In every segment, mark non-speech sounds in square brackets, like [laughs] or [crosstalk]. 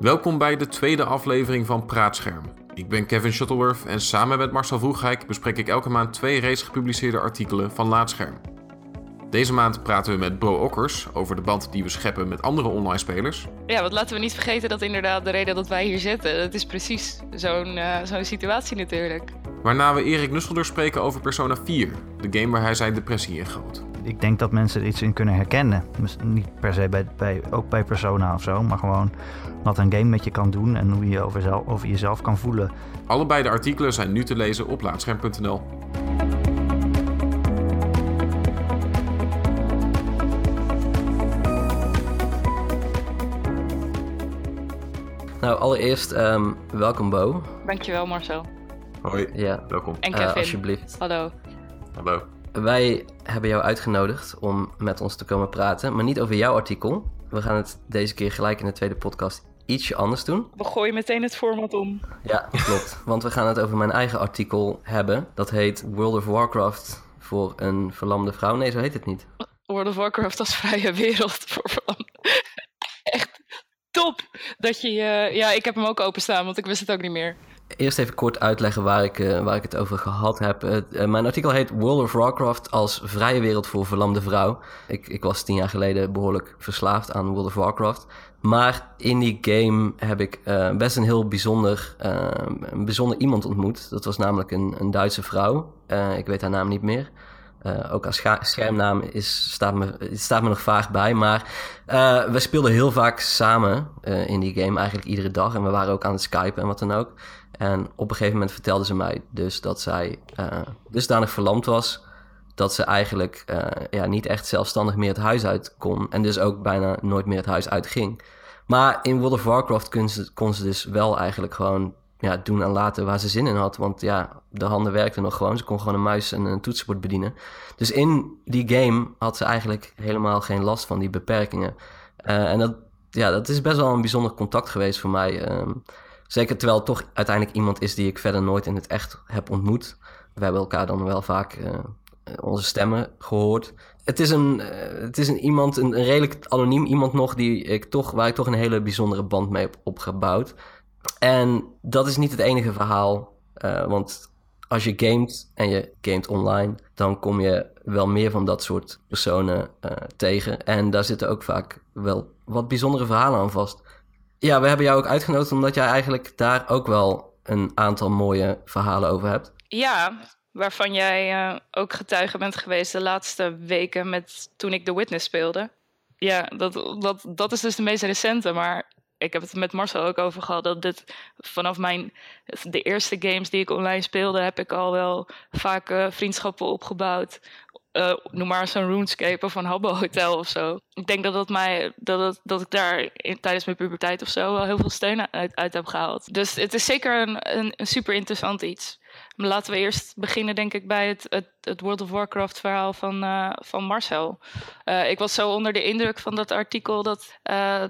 Welkom bij de tweede aflevering van Praatscherm. Ik ben Kevin Shuttleworth en samen met Marcel Vroegrijk bespreek ik elke maand twee reeds gepubliceerde artikelen van Laatscherm. Deze maand praten we met Bro Okkers over de band die we scheppen met andere online spelers. Ja, want laten we niet vergeten dat inderdaad de reden dat wij hier zitten, dat is precies zo'n uh, zo'n situatie natuurlijk. Waarna we Erik Nusselder spreken over Persona 4, de game waar hij zijn depressie in goot. Ik denk dat mensen er iets in kunnen herkennen. Dus niet per se bij, bij, ook bij Persona of zo, maar gewoon wat een game met je kan doen en hoe je over, zelf, over jezelf kan voelen. Allebei de artikelen zijn nu te lezen op laatscherm.nl. Nou, allereerst um, welkom Bo. Dankjewel Marcel. Hoi, ja. welkom. En Kevin. Uh, alsjeblieft. Hallo. Hallo. Wij hebben jou uitgenodigd om met ons te komen praten, maar niet over jouw artikel. We gaan het deze keer gelijk in de tweede podcast ietsje anders doen. We gooien meteen het format om. Ja, klopt. [laughs] Want we gaan het over mijn eigen artikel hebben. Dat heet World of Warcraft voor een verlamde vrouw. Nee, zo heet het niet. World of Warcraft als vrije wereld voor verlamde. [laughs] Echt top dat je je... Ja, ik heb hem ook openstaan, want ik wist het ook niet meer. Eerst even kort uitleggen waar ik, uh, waar ik het over gehad heb. Uh, mijn artikel heet World of Warcraft als vrije wereld voor verlamde vrouw. Ik, ik was tien jaar geleden behoorlijk verslaafd aan World of Warcraft. Maar in die game heb ik best een heel bijzonder, een bijzonder iemand ontmoet. Dat was namelijk een, een Duitse vrouw. ik weet haar naam niet meer. Ook als schermnaam is, staat, me, staat me nog vaag bij. Maar uh, we speelden heel vaak samen in die game, eigenlijk iedere dag. En we waren ook aan het skypen en wat dan ook. En op een gegeven moment vertelde ze mij dus dat zij dusdanig verlamd was... dat ze eigenlijk ja, niet echt zelfstandig meer het huis uit kon. En dus ook bijna nooit meer het huis uit ging. Maar in World of Warcraft kon ze, dus wel eigenlijk gewoon ja, doen en laten waar ze zin in had. Want ja, de handen werkten nog gewoon. Ze kon gewoon een muis en een toetsenbord bedienen. Dus in die game had ze eigenlijk helemaal geen last van die beperkingen. Uh, en dat, ja, dat is best wel een bijzonder contact geweest voor mij. Um, zeker terwijl het toch uiteindelijk iemand is die ik verder nooit in het echt heb ontmoet. We hebben elkaar dan wel vaak uh, onze stemmen gehoord. Het is een, uh, het is een iemand, een, redelijk anoniem iemand nog, die ik toch, waar ik toch een hele bijzondere band mee heb opgebouwd. En dat is niet het enige verhaal. Uh, want als je gamet en je gamet online, dan kom je wel meer van dat soort personen tegen. En daar zitten ook vaak wel wat bijzondere verhalen aan vast. Ja, we hebben jou ook uitgenodigd omdat jij eigenlijk daar ook wel een aantal mooie verhalen over hebt. Ja, waarvan jij uh, ook getuige bent geweest de laatste weken met toen ik The Witness speelde. Ja, dat, dat, dat is dus de meest recente, maar ik heb het met Marcel ook over gehad. Dat dit vanaf mijn. De eerste games die ik online speelde, heb ik al wel vaak uh, vriendschappen opgebouwd. Uh, noem maar zo'n RuneScape of een Habbo Hotel of zo. Ik denk dat, dat, mij, dat, het, dat ik daar tijdens mijn puberteit of zo wel heel veel steun uit, uit heb gehaald. Dus het is zeker een, een, super interessant iets. Maar laten we eerst beginnen, denk ik, bij het, het, het World of Warcraft verhaal van, uh, van Marcel. Uh, ik was zo onder de indruk van dat artikel dat,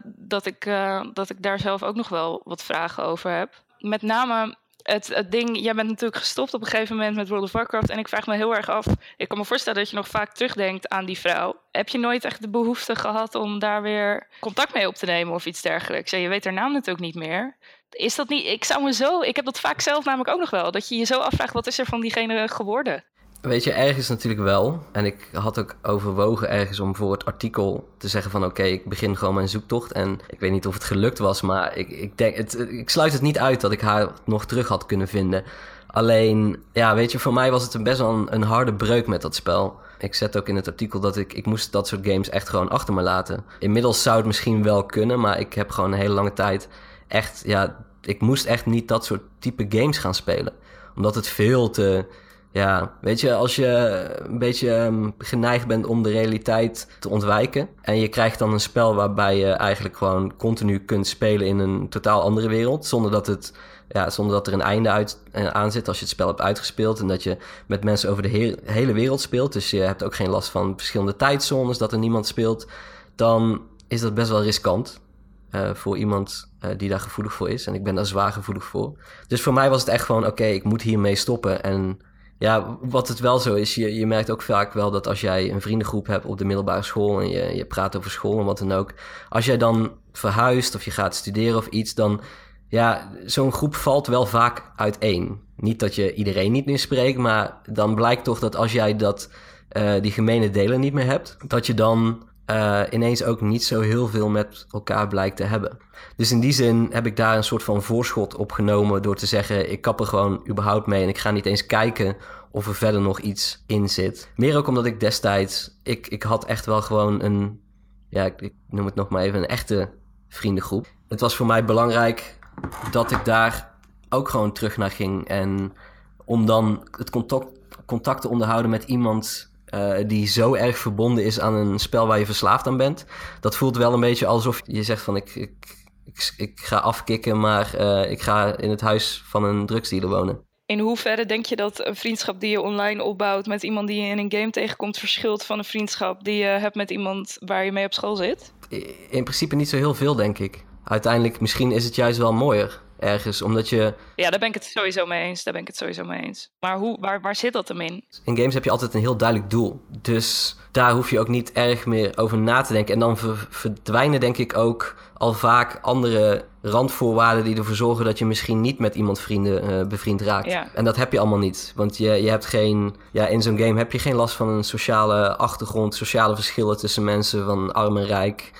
dat, ik, dat ik daar zelf ook nog wel wat vragen over heb. Met name het, het ding, jij bent natuurlijk gestopt op een gegeven moment met World of Warcraft. En ik vraag me heel erg af. Ik kan me voorstellen dat je nog vaak terugdenkt aan die vrouw. Heb je nooit echt de behoefte gehad om daar weer contact mee op te nemen of iets dergelijks? Je weet haar naam natuurlijk niet meer. Is dat niet, ik zou me zo, ik heb dat vaak zelf namelijk ook nog wel, dat je je zo afvraagt, wat is er van diegene geworden? Weet je, ergens natuurlijk wel. En ik had ook overwogen ergens om voor het artikel te zeggen van... oké, ik begin gewoon mijn zoektocht. En ik weet niet of het gelukt was, maar ik, ik, denk, het, ik sluit het niet uit dat ik haar nog terug had kunnen vinden. Alleen, ja, weet je, voor mij was het een best wel een, een harde breuk met dat spel. Ik zet ook in het artikel dat ik, ik moest dat soort games echt gewoon achter me laten. Inmiddels zou het misschien wel kunnen, maar ik heb gewoon een hele lange tijd echt, ja, ik moest echt niet dat soort type games gaan spelen. Omdat het veel te, ja, weet je, als je een beetje um, geneigd bent om de realiteit te ontwijken. En je krijgt dan een spel waarbij je eigenlijk gewoon continu kunt spelen in een totaal andere wereld. Zonder dat, het, ja, zonder dat er een einde uit, uh, aan zit als je het spel hebt uitgespeeld. En dat je met mensen over de he hele wereld speelt. Dus je hebt ook geen last van verschillende tijdzones, dat er niemand speelt. Dan is dat best wel riskant. Uh, voor iemand uh, die daar gevoelig voor is. En ik ben daar zwaar gevoelig voor. Dus voor mij was het echt gewoon: oké, ik moet hiermee stoppen. En Ja, wat het wel zo is, je, je merkt ook vaak wel dat als jij een vriendengroep hebt op de middelbare school en je, je praat over school en wat dan ook, als jij dan verhuist of je gaat studeren of iets, dan ja, zo'n groep valt wel vaak uiteen. Niet dat je iedereen niet meer spreekt, maar dan blijkt toch dat als jij dat, uh, die gemene delen niet meer hebt, dat je dan uh, ineens ook niet zo heel veel met elkaar blijkt te hebben. Dus in die zin heb ik daar een soort van voorschot op genomen door te zeggen: ik kap er gewoon überhaupt mee en ik ga niet eens kijken of er verder nog iets in zit. Meer ook omdat ik destijds, ik, ik had echt wel gewoon een, ja, ik, ik noem het nog maar even, een echte vriendengroep. Het was voor mij belangrijk dat ik daar ook gewoon terug naar ging. En om dan het contact, contact te onderhouden met iemand uh, die zo erg verbonden is aan een spel waar je verslaafd aan bent. Dat voelt wel een beetje alsof je zegt van ik, ik, ik, ik ga afkicken, maar uh, ik ga in het huis van een drugsdealer wonen. In hoeverre denk je dat een vriendschap die je online opbouwt met iemand die je in een game tegenkomt verschilt van een vriendschap die je hebt met iemand waar je mee op school zit? In principe niet zo heel veel, denk ik. Uiteindelijk, misschien is het juist wel mooier ergens, omdat je... Ja, daar ben ik het sowieso mee eens. Daar ben ik het sowieso mee eens. Maar hoe, waar, waar zit dat hem in? In games heb je altijd een heel duidelijk doel. Dus daar hoef je ook niet erg meer over na te denken. En dan verdwijnen denk ik ook al vaak andere randvoorwaarden die ervoor zorgen dat je misschien niet met iemand vrienden, uh, bevriend raakt. Ja. En dat heb je allemaal niet. Want je, je hebt geen, ja, in zo'n game heb je geen last van een sociale achtergrond, sociale verschillen tussen mensen van arm en rijk.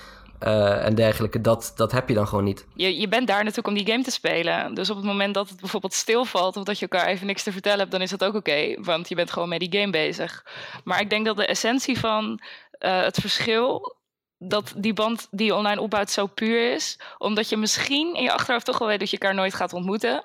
Uh, en dergelijke, dat, dat heb je dan gewoon niet. Je, je bent daar natuurlijk om die game te spelen. Dus op het moment dat het bijvoorbeeld stilvalt of dat je elkaar even niks te vertellen hebt, dan is dat ook oké. want je bent gewoon met die game bezig. Maar ik denk dat de essentie van uh, het verschil dat die band die je online opbouwt zo puur is. Omdat je misschien in je achterhoofd toch wel weet dat je elkaar nooit gaat ontmoeten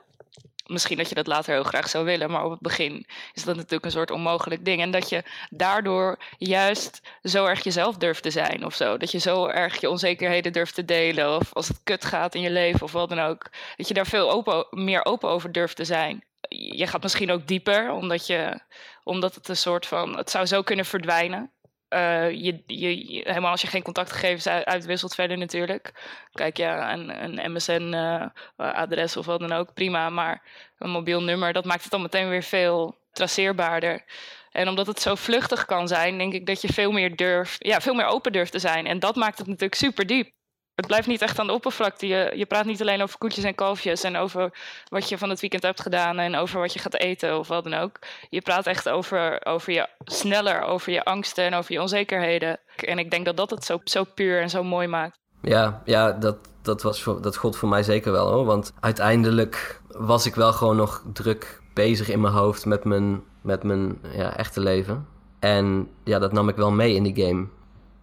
misschien dat je dat later heel graag zou willen, maar op het begin is dat natuurlijk een soort onmogelijk ding. En dat je daardoor juist zo erg jezelf durft te zijn of zo. Dat je zo erg je onzekerheden durft te delen. Of als het kut gaat in je leven of wat dan ook. Dat je daar veel open, meer open over durft te zijn. Je gaat misschien ook dieper, omdat, je, omdat het een soort van. Het zou zo kunnen verdwijnen. Uh, je, je, helemaal als je geen contactgegevens uitwisselt verder natuurlijk. Kijk ja, een, een MSN-adres uh, of wat dan ook, prima. Maar een mobiel nummer, dat maakt het dan meteen weer veel traceerbaarder. En omdat het zo vluchtig kan zijn, denk ik dat je veel meer durft, ja, veel meer open durft te zijn. En dat maakt het natuurlijk super diep het blijft niet echt aan de oppervlakte. Je, je praat niet alleen over koetjes en kalfjes en over wat je van het weekend hebt gedaan en over wat je gaat eten of wat dan ook. Je praat echt over, over je sneller, over je angsten en over je onzekerheden. En ik denk dat dat het zo, zo puur en zo mooi maakt. Ja, ja dat, dat, was voor, dat god voor mij zeker wel hoor. Want uiteindelijk was ik wel gewoon nog druk bezig in mijn hoofd met mijn, met mijn ja, echte leven. En ja, dat nam ik wel mee in die game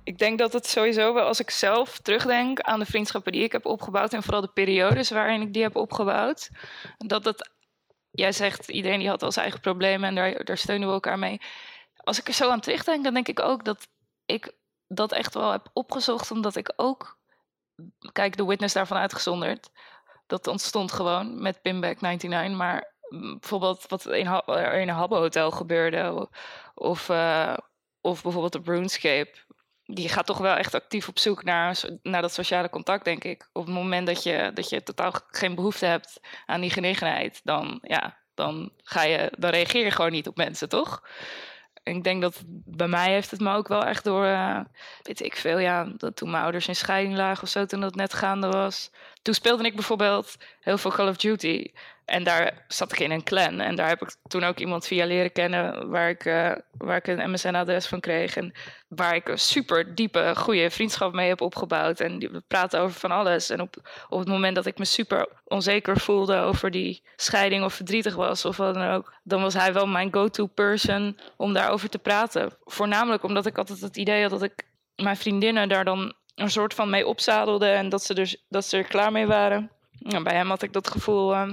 ik denk dat het sowieso wel, als ik zelf terugdenk aan de vriendschappen die ik heb opgebouwd en vooral de periodes waarin ik die heb opgebouwd, dat het, jij zegt iedereen die had al zijn eigen problemen en daar, daar steunen we elkaar mee. Als ik er zo aan terugdenk, dan denk ik ook dat ik dat echt wel heb opgezocht, omdat ik ook, kijk, de witness daarvan uitgezonderd, dat ontstond gewoon met Pinback 99, maar bijvoorbeeld wat in, in een Habbo Hotel gebeurde, of, uh, of bijvoorbeeld de RuneScape, die gaat toch wel echt actief op zoek naar, naar dat sociale contact, denk ik. Op het moment dat je, dat je totaal geen behoefte hebt aan die genegenheid, dan, ja, dan, ga je, dan reageer je gewoon niet op mensen, toch? En ik denk dat bij mij heeft het me ook wel echt door, uh, weet ik veel, ja, dat toen mijn ouders in scheiding lagen of zo, toen dat net gaande was. Toen speelde ik bijvoorbeeld heel veel Call of Duty. En daar zat ik in een clan. En daar heb ik toen ook iemand via leren kennen waar ik, uh, waar ik een MSN-adres van kreeg. En waar ik een super diepe, goede vriendschap mee heb opgebouwd. En we praten over van alles. En op, op het moment dat ik me super onzeker voelde over die scheiding of verdrietig was of wat dan ook, dan was hij wel mijn go-to person om daarover te praten. Voornamelijk omdat ik altijd het idee had dat ik mijn vriendinnen daar dan een soort van mee opzadelde en dat ze, er, dat ze er klaar mee waren. Nou, bij hem had ik dat gevoel. Uh,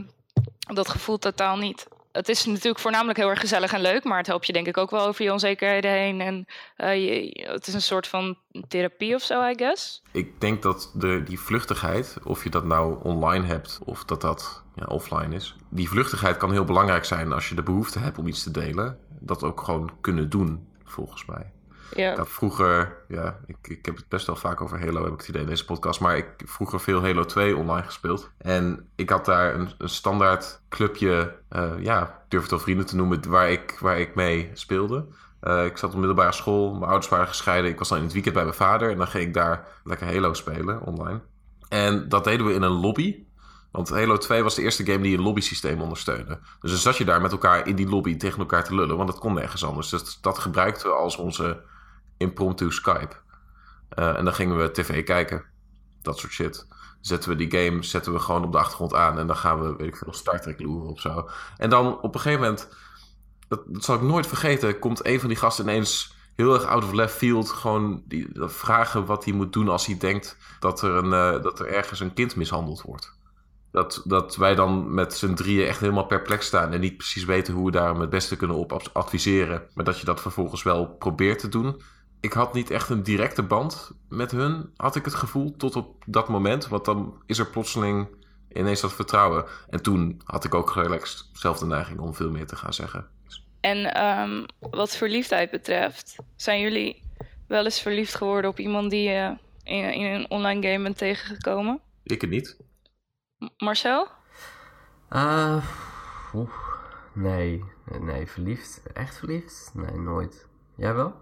dat gevoel totaal niet. Het is natuurlijk voornamelijk heel erg gezellig en leuk, maar het helpt je denk ik ook wel over je onzekerheden heen. En uh, je, het is een soort van therapie of zo, I guess. Ik denk dat de, die vluchtigheid, of je dat nou online hebt of dat dat ja, offline is, die vluchtigheid kan heel belangrijk zijn als je de behoefte hebt om iets te delen. Dat ook gewoon kunnen doen, volgens mij. Ja. Vroeger, ja, ik, ik heb het best wel vaak over Halo, heb ik het idee in deze podcast. Maar ik heb vroeger veel Halo 2 online gespeeld. En ik had daar een, een standaard clubje, eh, ja, durf het wel vrienden te noemen, waar ik, waar ik mee speelde. Eh, ik zat op middelbare school, mijn ouders waren gescheiden. Ik was dan in het weekend bij mijn vader en dan ging ik daar lekker Halo spelen online. En dat deden we in een lobby. Want Halo 2 was de eerste game die een lobby-systeem ondersteunde. Dus dan zat je daar met elkaar in die lobby tegen elkaar te lullen, want dat kon nergens anders. Dus dat gebruikten we als onze impromptu Skype. Uh, en dan gingen we tv kijken. Dat soort shit. Zetten we die game zetten we gewoon op de achtergrond aan. En dan gaan we, weet ik veel, Star Trek loeren of zo. En dan op een gegeven moment, dat, dat zal ik nooit vergeten, komt een van die gasten ineens heel erg out of left field. Gewoon die, vragen wat hij moet doen als hij denkt dat er, een, uh, dat er ergens een kind mishandeld wordt. Dat, dat wij dan met z'n drieën echt helemaal perplex staan en niet precies weten hoe we daar het beste kunnen op adviseren. Maar dat je dat vervolgens wel probeert te doen. Ik had niet echt een directe band met hun, had ik het gevoel, tot op dat moment. Want dan is er plotseling ineens dat vertrouwen. En toen had ik ook relaxed zelf de neiging om veel meer te gaan zeggen. En um, wat verliefdheid betreft, zijn jullie wel eens verliefd geworden op iemand die je in, in een online game bent tegengekomen? Ik het niet. Marcel? Uh, nee, nee, verliefd. Echt verliefd? Nee, nooit. Jij wel?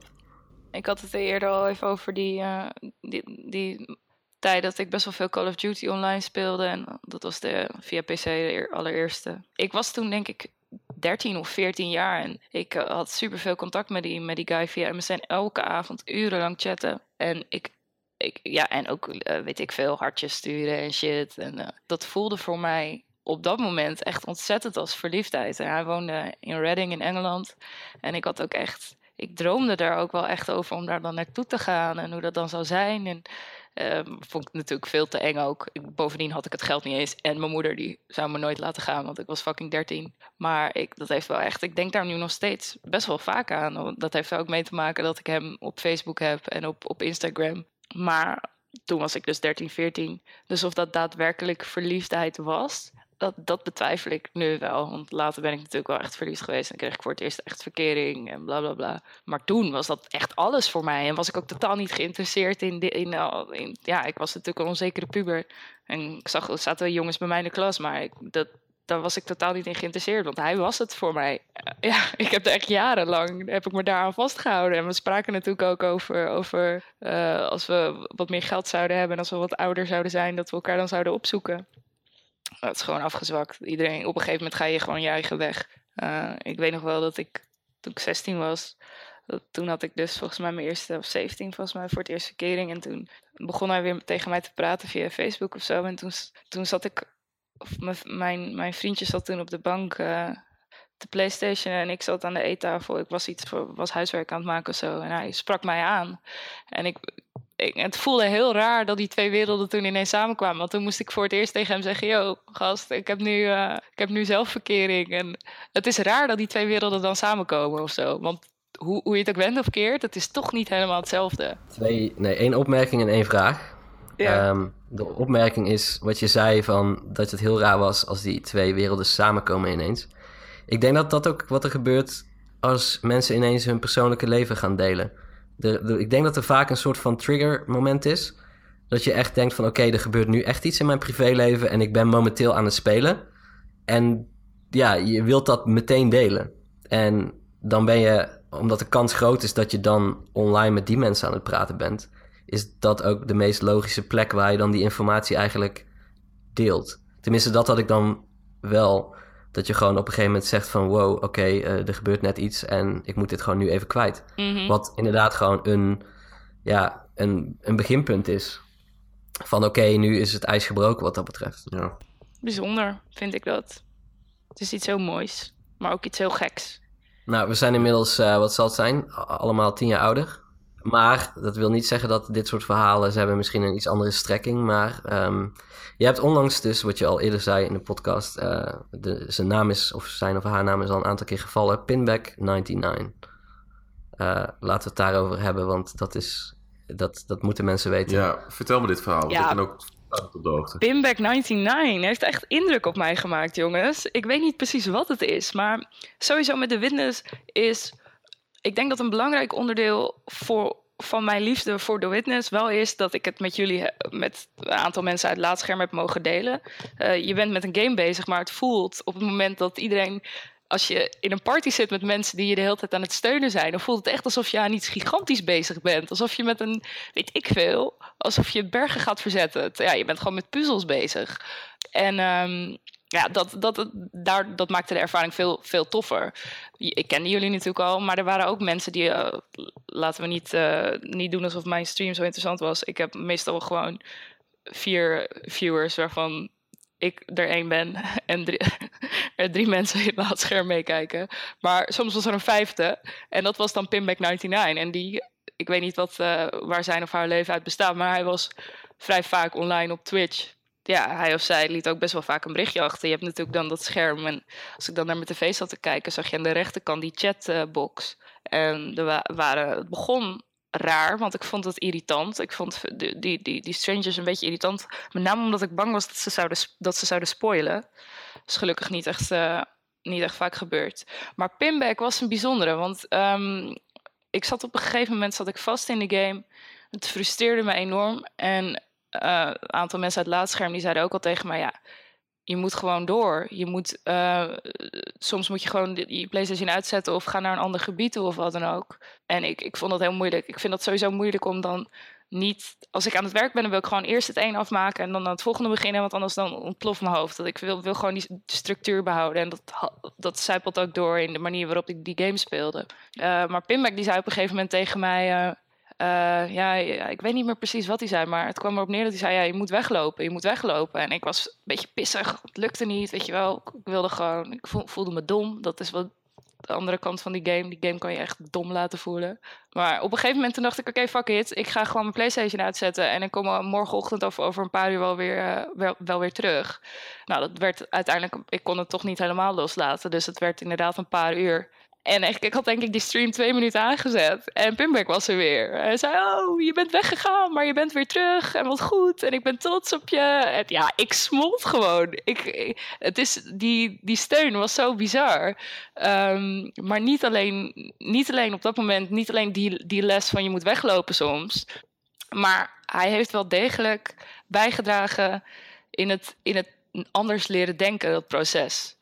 Ik had het eerder al even over die, uh, die, die tijd dat ik best wel veel Call of Duty online speelde. En dat was de, via PC de allereerste. Ik was toen denk ik 13 of 14 jaar en ik uh, had super veel contact met die, met die guy via MSN. Elke avond urenlang chatten. En ik ik, ja, en ook, uh, weet ik veel, hartjes sturen en shit. En dat voelde voor mij op dat moment echt ontzettend als verliefdheid. En hij woonde in Reading in Engeland. En ik had ook echt, ik droomde daar ook wel echt over om daar dan naartoe te gaan en hoe dat dan zou zijn. En uh, vond ik natuurlijk veel te eng ook. Bovendien had ik het geld niet eens. En mijn moeder die zou me nooit laten gaan, want ik was fucking 13. Maar ik, dat heeft wel echt, ik denk daar nu nog steeds best wel vaak aan. Dat heeft er ook mee te maken dat ik hem op Facebook heb en op, op Instagram. Maar toen was ik dus 13, 14. Dus of dat daadwerkelijk verliefdheid was, dat, dat betwijfel ik nu wel. Want later ben ik natuurlijk wel echt verliefd geweest. En kreeg ik voor het eerst echt verkering en bla bla bla. Maar toen was dat echt alles voor mij. En was ik ook totaal niet geïnteresseerd in. in, in, ja, ik was natuurlijk een onzekere puber. En ik zag, er zaten jongens bij mij in de klas. Maar ik, dat, daar was ik totaal niet in geïnteresseerd, want hij was het voor mij. Ja, [laughs] ik heb er echt jarenlang heb ik me daaraan vastgehouden. En we spraken natuurlijk ook over, over uh, als we wat meer geld zouden hebben en als we wat ouder zouden zijn, dat we elkaar dan zouden opzoeken. Dat is gewoon afgezwakt. Iedereen, op een gegeven moment ga je gewoon je eigen weg. Uh, ik weet nog wel dat ik, toen ik 16 was, toen had ik dus volgens mij mijn eerste, of 17 volgens mij, voor het eerste kering. En toen begon hij weer tegen mij te praten via Facebook of zo. En toen, toen zat ik of mijn, mijn vriendje zat toen op de bank uh, te PlayStation en ik zat aan de eettafel. Ik was iets voor, was huiswerk aan het maken of zo. En hij sprak mij aan. En ik, ik, het voelde heel raar dat die twee werelden toen ineens samenkwamen. Want toen moest ik voor het eerst tegen hem zeggen: Yo, gast, ik heb nu, uh, ik heb nu zelfverkering. En het is raar dat die twee werelden dan samenkomen of zo. Want hoe, hoe je het ook wendt of keert, het is toch niet helemaal hetzelfde. Twee, nee, één opmerking en één vraag. Ja. Um, de opmerking is wat je zei van dat het heel raar was als die twee werelden samenkomen ineens. Ik denk dat dat ook wat er gebeurt als mensen ineens hun persoonlijke leven gaan delen. De, ik denk dat er vaak een soort van trigger moment is. Dat je echt denkt van oké, er gebeurt nu echt iets in mijn privéleven en ik ben momenteel aan het spelen. En ja, je wilt dat meteen delen. En dan ben je, omdat de kans groot is dat je dan online met die mensen aan het praten bent, is dat ook de meest logische plek waar je dan die informatie eigenlijk deelt. Tenminste, dat had ik dan wel. Dat je gewoon op een gegeven moment zegt van wow, oké, okay, uh, er gebeurt net iets en ik moet dit gewoon nu even kwijt. Mm -hmm. Wat inderdaad gewoon een, ja, een, een beginpunt is. Van oké, okay, nu is het ijs gebroken wat dat betreft. Ja. Bijzonder vind ik dat. Het is iets heel moois, maar ook iets heel geks. Nou, we zijn inmiddels, uh, wat zal het zijn? Allemaal tien jaar ouder. Maar dat wil niet zeggen dat dit soort verhalen, ze hebben misschien een iets andere strekking. Maar um, je hebt onlangs dus, wat je al eerder zei in de podcast, uh, de, zijn naam is, of zijn of haar naam is al een aantal keer gevallen, Pinback99. Uh, laten we het daarover hebben, want dat is, dat, dat moeten mensen weten. Ja, vertel me dit verhaal, ja. ik ben ook op de hoogte. Pinback99 heeft echt indruk op mij gemaakt, jongens. Ik weet niet precies wat het is, maar sowieso met de Witness is ik denk dat een belangrijk onderdeel voor, van mijn liefde voor The Witness wel is dat ik het met jullie, met een aantal mensen uit Laatscherm heb mogen delen. Uh, je bent met een game bezig, maar het voelt op het moment dat iedereen als je in een party zit met mensen die je de hele tijd aan het steunen zijn, dan voelt het echt alsof je aan iets gigantisch bezig bent. Alsof je met een, weet ik veel, alsof je bergen gaat verzetten. Ja, je bent gewoon met puzzels bezig. En um, ja, dat, dat, daar, dat maakte de ervaring veel, veel toffer. Ik kende jullie natuurlijk al, maar er waren ook mensen die. Uh, laten we niet, uh, niet doen alsof mijn stream zo interessant was. Ik heb meestal gewoon vier viewers waarvan ik er één ben [laughs] en drie, [laughs] er drie mensen in het scherm meekijken. Maar soms was er een vijfde en dat was dan Pinback 99. En die, ik weet niet wat, uh, waar zijn of haar leven uit bestaat, maar hij was vrij vaak online op Twitch ja, hij of zij liet ook best wel vaak een berichtje achter. Je hebt natuurlijk dan dat scherm. En als ik dan naar mijn tv zat te kijken, zag je aan de rechterkant die chatbox. En er waren, het begon raar, want ik vond het irritant. Ik vond die, die, die, die strangers een beetje irritant. Met name omdat ik bang was dat ze zouden, dat ze zouden spoilen. Dat is gelukkig niet echt, uh, niet echt vaak gebeurd. Maar Pinback was een bijzondere, want um, ik zat op een gegeven moment zat ik vast in de game. Het frustreerde me enorm. En een aantal mensen uit het laadscherm die zeiden ook al tegen mij: ja, je moet gewoon door. Je moet, uh, soms moet je gewoon je PlayStation uitzetten of gaan naar een ander gebied toe of wat dan ook. En ik, ik vond dat heel moeilijk. Ik vind dat sowieso moeilijk om dan niet, als ik aan het werk ben, dan wil ik gewoon eerst het een afmaken en dan aan het volgende beginnen, want anders dan ontploft mijn hoofd. Dat ik wil, wil gewoon die structuur behouden en dat, dat zijpelt ook door in de manier waarop ik die game speelde. Uh, maar Pinback die zei op een gegeven moment tegen mij. Uh, ja, ik weet niet meer precies wat hij zei, maar het kwam erop neer dat hij zei: ja, je moet weglopen, je moet weglopen. En ik was een beetje pissig, het lukte niet, weet je wel. Ik wilde gewoon, ik voelde me dom. Dat is wat de andere kant van die game. Die game kan je echt dom laten voelen. Maar op een gegeven moment toen dacht ik: oké, fuck it, ik ga gewoon mijn PlayStation uitzetten en ik kom morgenochtend of over een paar uur wel weer, uh, wel, wel weer terug. Nou, dat werd uiteindelijk, ik kon het toch niet helemaal loslaten, dus het werd inderdaad een paar uur. En ik, ik had denk ik die stream twee minuten aangezet. En Pimback was er weer. Hij zei, oh, je bent weggegaan, maar je bent weer terug. En wat goed. En ik ben trots op je. En ja, ik smolt gewoon. Ik, het is, die, die steun was zo bizar. Um, maar niet alleen, niet alleen op dat moment, niet alleen die, die les van je moet weglopen soms. Maar hij heeft wel degelijk bijgedragen in het, in het anders leren denken, dat proces.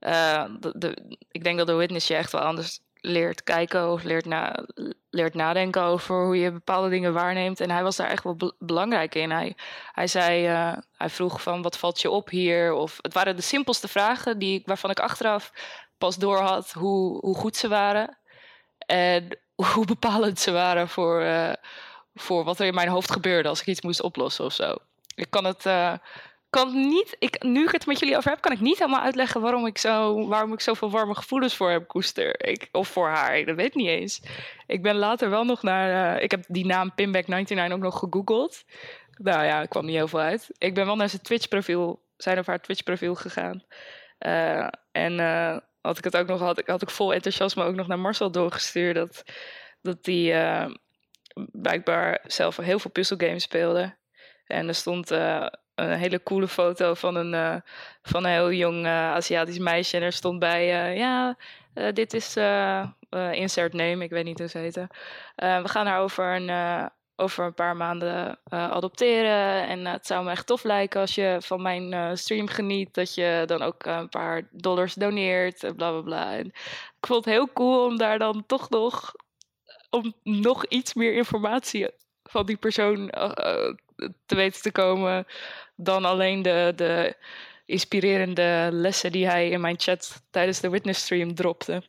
Uh, de, ik denk dat de witness je echt wel anders leert kijken of leert, na, leert nadenken over hoe je bepaalde dingen waarneemt. En hij was daar echt wel be belangrijk in. Hij, hij zei, uh, hij vroeg van wat valt je op hier? Of het waren de simpelste vragen die, waarvan ik achteraf pas door had hoe, hoe goed ze waren. En [laughs] hoe bepalend ze waren voor, uh, voor wat er in mijn hoofd gebeurde als ik iets moest oplossen of zo. Ik kan het kan niet, ik, nu ik het met jullie over heb, kan ik niet helemaal uitleggen waarom ik, zo, waarom ik zoveel warme gevoelens voor heb koester. Of voor haar, dat weet ik niet eens. Ik ben later wel nog naar, uh, ik heb die naam Pinback99 ook nog gegoogeld. Nou ja, ik kwam niet heel veel uit. Ik ben wel naar zijn Twitch profiel, zijn of haar Twitch profiel gegaan. Uh, en uh, had ik het ook nog, had had ik vol enthousiasme ook nog naar Marcel doorgestuurd. Dat, dat die blijkbaar zelf heel veel puzzelgames speelde. En er stond een hele coole foto van een, uh, van een heel jong uh, Aziatisch meisje. En er stond bij, uh, ja, dit is insert name, ik weet niet hoe ze heten. we gaan haar over een, over een paar maanden adopteren. En het zou me echt tof lijken als je van mijn stream geniet. Dat je dan ook een paar dollars doneert en bla bla bla. Ik vond het heel cool om daar dan toch nog, om nog iets meer informatie van die persoon te weten te komen dan alleen de, de inspirerende lessen die hij in mijn chat tijdens de witness stream dropte.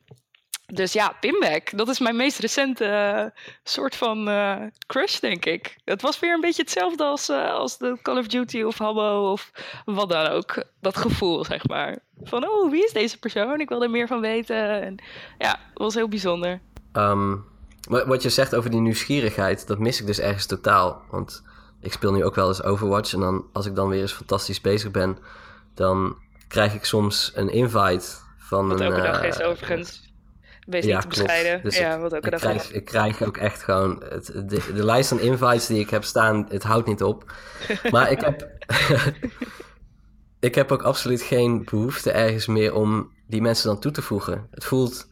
Dus ja, Pinback, dat is mijn meest recente uh, soort van uh, crush, denk ik. Het was weer een beetje hetzelfde als, uh, als de Call of Duty of Habbo of wat dan ook. Dat gevoel, zeg maar. Van, oh, wie is deze persoon? Ik wil er meer van weten. En ja, het was heel bijzonder. Um, wat je zegt over die nieuwsgierigheid, dat mis ik dus ergens totaal. Want ik speel nu ook wel eens Overwatch. En dan, als ik dan weer eens fantastisch bezig ben, dan krijg ik soms een invite van wat een... elke dag is overigens. Wees ja, niet te bescheiden. Dus ja, ik, wat elke ik krijg. Ik krijg ook echt gewoon... Het, de, de lijst van invites die ik heb staan, het houdt niet op. [laughs] Maar ik heb... [laughs] ik heb ook absoluut geen behoefte ergens meer om die mensen dan toe te voegen. Het voelt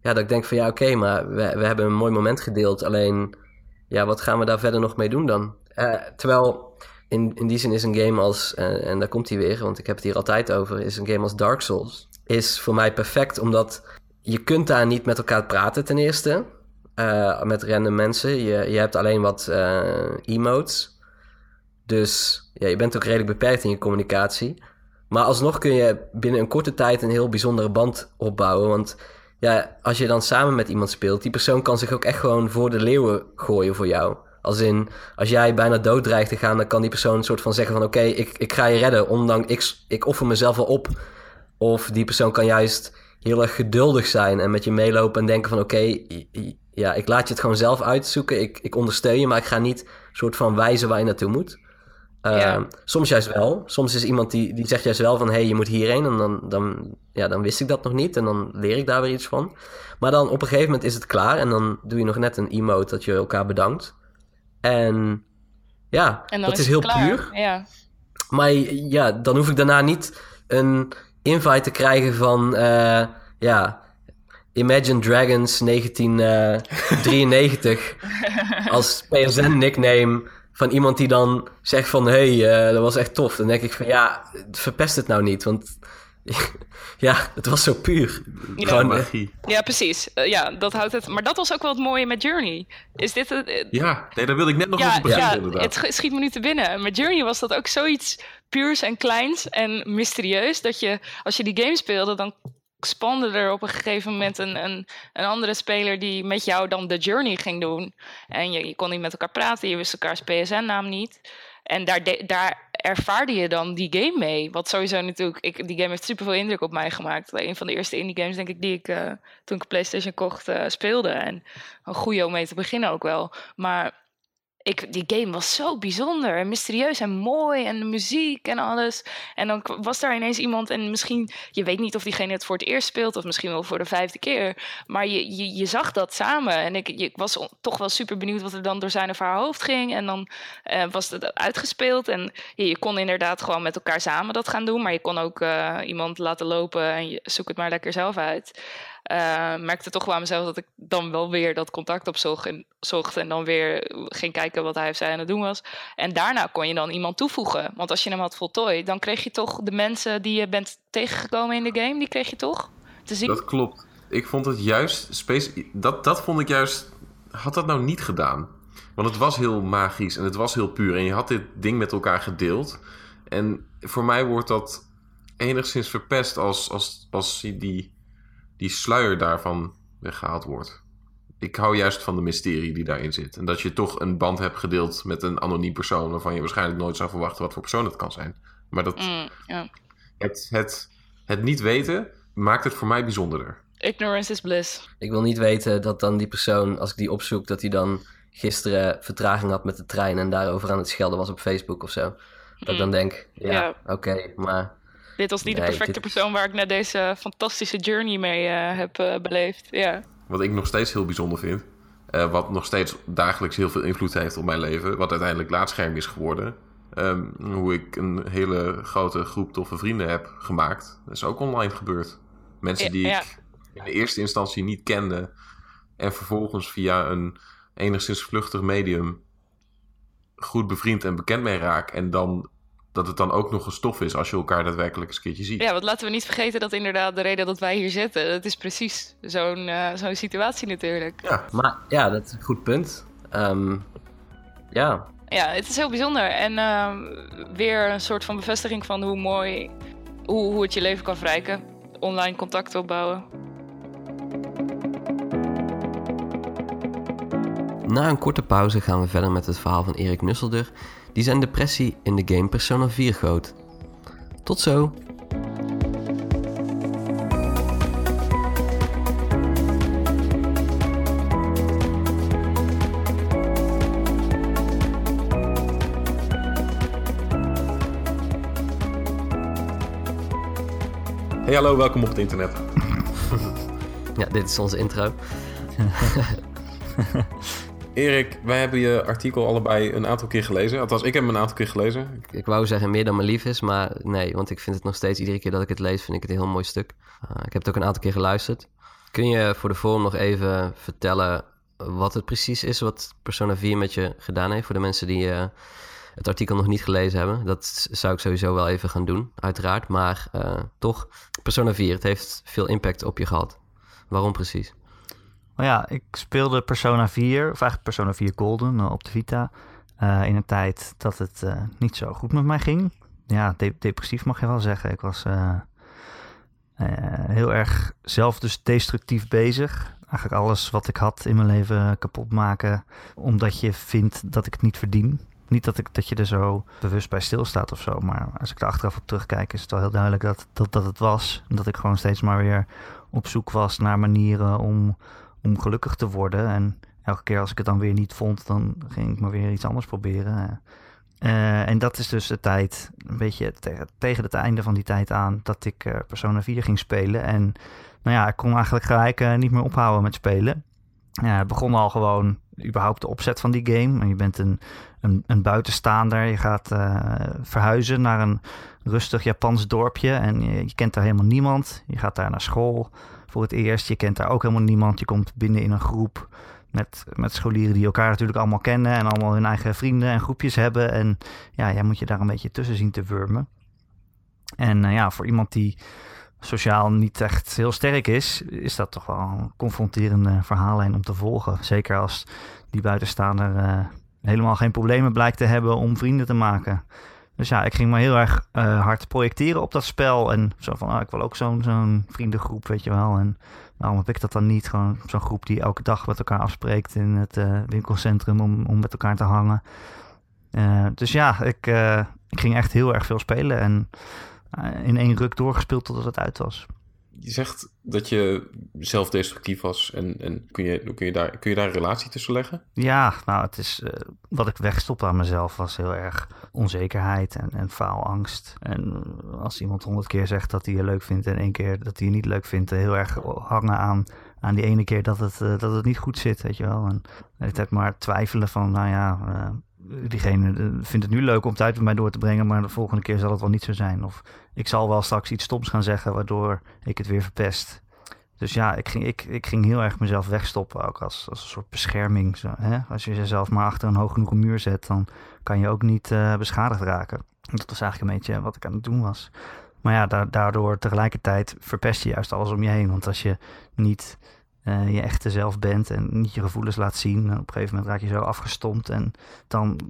ja, dat ik denk van ja, oké, maar we, we hebben een mooi moment gedeeld. Alleen, ja, wat gaan we daar verder nog mee doen dan? Uh, terwijl in, in die zin is een game als, uh, en daar komt hij weer, want ik heb het hier altijd over, is een game als Dark Souls. Is voor mij perfect, omdat je kunt daar niet met elkaar praten ten eerste. Uh, met random mensen. Je, je hebt alleen wat emotes. Dus ja, je bent ook redelijk beperkt in je communicatie. Maar alsnog kun je binnen een korte tijd een heel bijzondere band opbouwen. Want ja, als je dan samen met iemand speelt, die persoon kan zich ook echt gewoon voor de leeuwen gooien voor jou. Als in, als jij bijna dood dreigt te gaan, dan kan die persoon een soort van zeggen van... oké, ik, ik ga je redden, ondanks ik, ik offer mezelf wel op. Of die persoon kan juist heel erg geduldig zijn en met je meelopen en denken van... oké, ja, ik laat je het gewoon zelf uitzoeken, ik, ik ondersteun je... maar ik ga niet soort van wijzen waar je naartoe moet. Uh, Soms juist wel. Soms is iemand die, die zegt juist wel van... hé, hey, je moet hierheen. En dan, dan, ja, dan wist ik dat nog niet. En dan leer ik daar weer iets van. Maar dan op een gegeven moment is het klaar. En dan doe je nog net een emote dat je elkaar bedankt. En ja, en dat is, heel klaar. puur. Ja. Maar ja, dan hoef ik daarna niet een invite te krijgen van... Uh, ja, Imagine Dragons 1993 [laughs] als PSN-nickname van iemand die dan zegt van... hé, hey, uh, dat was echt tof. Dan denk ik van, ja, verpest het nou niet. Want [laughs] ja, het was zo puur. Ja, Gewoon, magie. Ja, precies. Uh, ja, dat houdt het. Maar dat was ook wel het mooie met Journey. Is dit het? Uh, Ja, nee, daar wilde ik net nog ja, over beginnen ja, inderdaad. het sch- schiet me nu te binnen. Met Journey was dat ook zoiets puurs en kleins en mysterieus. Dat je, als je die game speelde, dan spande er op een gegeven moment een, een, een andere speler die met jou dan de Journey ging doen. En je, je kon niet met elkaar praten, je wist elkaars PSN-naam niet. En daar, daar ervaarde je dan die game mee. Wat sowieso natuurlijk, ik, die game heeft superveel indruk op mij gemaakt. Een van de eerste indie games, denk ik, die ik uh, toen ik PlayStation kocht uh, speelde. En een goede om mee te beginnen ook wel. Maar ik, die game was zo bijzonder en mysterieus en mooi en de muziek en alles. En dan was daar ineens iemand en misschien, je weet niet of diegene het voor het eerst speelt of misschien wel voor de vijfde keer. Maar je, je, zag dat samen en ik, ik was toch wel super benieuwd wat er dan door zijn of haar hoofd ging. En dan uh, was het uitgespeeld en je, kon inderdaad gewoon met elkaar samen dat gaan doen. Maar je kon ook uh, iemand laten lopen en je zoek het maar lekker zelf uit. Uh, merkte toch wel aan mezelf dat ik dan wel weer dat contact opzocht en, zocht en dan weer ging kijken wat hij of zij aan het doen was. En daarna kon je dan iemand toevoegen. Want als je hem had voltooid, dan kreeg je toch de mensen die je bent tegengekomen in de game, die kreeg je toch te zien. Dat klopt. Ik vond het juist, dat, dat vond ik juist, had dat nou niet gedaan. Want het was heel magisch en het was heel puur. En je had dit ding met elkaar gedeeld. En voor mij wordt dat enigszins verpest als, als, als die die sluier daarvan weggehaald wordt. Ik hou juist van de mysterie die daarin zit. En dat je toch een band hebt gedeeld met een anoniem persoon... waarvan je waarschijnlijk nooit zou verwachten wat voor persoon het kan zijn. Maar dat, mm, ja. het, het, het niet weten maakt het voor mij bijzonderder. Ignorance is bliss. Ik wil niet weten dat dan die persoon, als ik die opzoek... dat hij dan gisteren vertraging had met de trein... en daarover aan het schelden was op Facebook of zo. Dat mm. ik dan denk, ja, oké, okay, maar... Dit was niet nee, de perfecte dit... persoon waar ik net deze fantastische journey mee uh, heb uh, beleefd. Ja. Wat ik nog steeds heel bijzonder vind. Uh, wat nog steeds dagelijks heel veel invloed heeft op mijn leven. Wat uiteindelijk laadscherm is geworden. Um, hoe ik een hele grote groep toffe vrienden heb gemaakt. Dat is ook online gebeurd. Mensen die ja, ik in de eerste instantie niet kende. En vervolgens via een enigszins vluchtig medium goed bevriend en bekend mee raak. En dan dat het dan ook nog een stof is als je elkaar daadwerkelijk eens een keertje ziet. Ja, want laten we niet vergeten dat inderdaad de reden dat wij hier zitten, dat is precies zo'n uh, zo'n situatie natuurlijk. Ja. Maar ja, dat is een goed punt. Um, ja. Ja, het is heel bijzonder. En uh, weer een soort van bevestiging van hoe mooi, hoe, hoe het je leven kan verrijken. Online contacten opbouwen. Na een korte pauze gaan we verder met het verhaal van Erik Nusselder, die zijn depressie in de game Persona 4 goot. Tot zo! Hey hallo, welkom op het internet. [laughs] ja, dit is onze intro. [laughs] Erik, wij hebben je artikel allebei een aantal keer gelezen. Althans, ik heb hem een aantal keer gelezen. Ik, wou zeggen meer dan me lief is, maar nee. Want ik vind het nog steeds, iedere keer dat ik het lees, vind ik het een heel mooi stuk. Uh, ik heb het ook een aantal keer geluisterd. Kun je voor de vorm nog even vertellen wat het precies is wat Persona 4 met je gedaan heeft voor de mensen die uh, het artikel nog niet gelezen hebben? Dat zou ik sowieso wel even gaan doen, uiteraard. Maar uh, toch, Persona 4, het heeft veel impact op je gehad. Waarom precies? Nou ja, ik speelde Persona 4, of eigenlijk Persona 4 Golden uh, op de Vita. in een tijd dat het niet zo goed met mij ging. Ja, de depressief mag je wel zeggen. Ik was heel erg zelf dus destructief bezig eigenlijk alles wat ik had in mijn leven kapot maken. Omdat je vindt dat ik het niet verdien. Niet dat, ik, dat je er zo bewust bij stilstaat of zo. Maar als ik er achteraf op terugkijk, is het wel heel duidelijk dat, dat, dat het was. Dat ik gewoon steeds maar weer op zoek was naar manieren om, om gelukkig te worden. En elke keer als ik het dan weer niet vond, dan ging ik maar weer iets anders proberen. Uh, en dat is dus de tijd, een beetje tegen het einde van die tijd aan, dat ik uh, Persona 4 ging spelen. En nou ja, ik kon eigenlijk gelijk niet meer ophouden met spelen. Het begon al gewoon überhaupt de opzet van die game. Je bent een, een, een buitenstaander. Je gaat verhuizen naar een rustig Japans dorpje. En je, je, kent daar helemaal niemand. Je gaat daar naar school voor het eerst. Je kent daar ook helemaal niemand. Je komt binnen in een groep met, met scholieren die elkaar natuurlijk allemaal kennen. En allemaal hun eigen vrienden en groepjes hebben. En ja, jij moet je daar een beetje tussen zien te wurmen. En uh, ja, voor iemand die sociaal niet echt heel sterk is, is dat toch wel een confronterende verhaallijn om te volgen. Zeker als die buitenstaander uh, helemaal geen problemen blijkt te hebben om vrienden te maken. Dus ja, ik ging me heel erg uh, hard projecteren op dat spel. En zo van, ah, ik wil ook zo'n zo'n vriendengroep, weet je wel. En waarom heb ik dat dan niet? Gewoon zo'n groep die elke dag met elkaar afspreekt in het uh, winkelcentrum om, om met elkaar te hangen. dus ja, ik, ik ging echt heel erg veel spelen. En eh, in één ruk doorgespeeld totdat het uit was. Je zegt dat je zelfdestructief was. En, en kun, je, kun, je daar, kun je daar een relatie tussen leggen? Ja, nou, het is uh, wat ik wegstopte aan mezelf was heel erg onzekerheid en, en faalangst. En als iemand honderd keer zegt dat hij je leuk vindt en één keer dat hij je niet leuk vindt, heel erg hangen aan, aan die ene keer dat het, uh, dat het niet goed zit, weet je wel. En het maar twijfelen van, nou ja, uh, diegene eh, vindt het nu leuk om tijd met mij door te brengen, maar de volgende keer zal het wel niet zo zijn. Of ik zal wel straks iets stoms gaan zeggen, waardoor ik het weer verpest. Dus ja, ik ging, ik, ik ging heel erg mezelf wegstoppen, ook als, als een soort bescherming. Zo, hè? Als je jezelf maar achter een hoog genoeg muur zet, dan kan je ook niet uh, beschadigd raken. Dat was eigenlijk een beetje wat ik aan het doen was. Maar ja, daardoor tegelijkertijd verpest je juist alles om je heen. Want als je niet uh, je echte zelf bent en niet je gevoelens laat zien. op een gegeven moment raak je zo afgestompt en dan,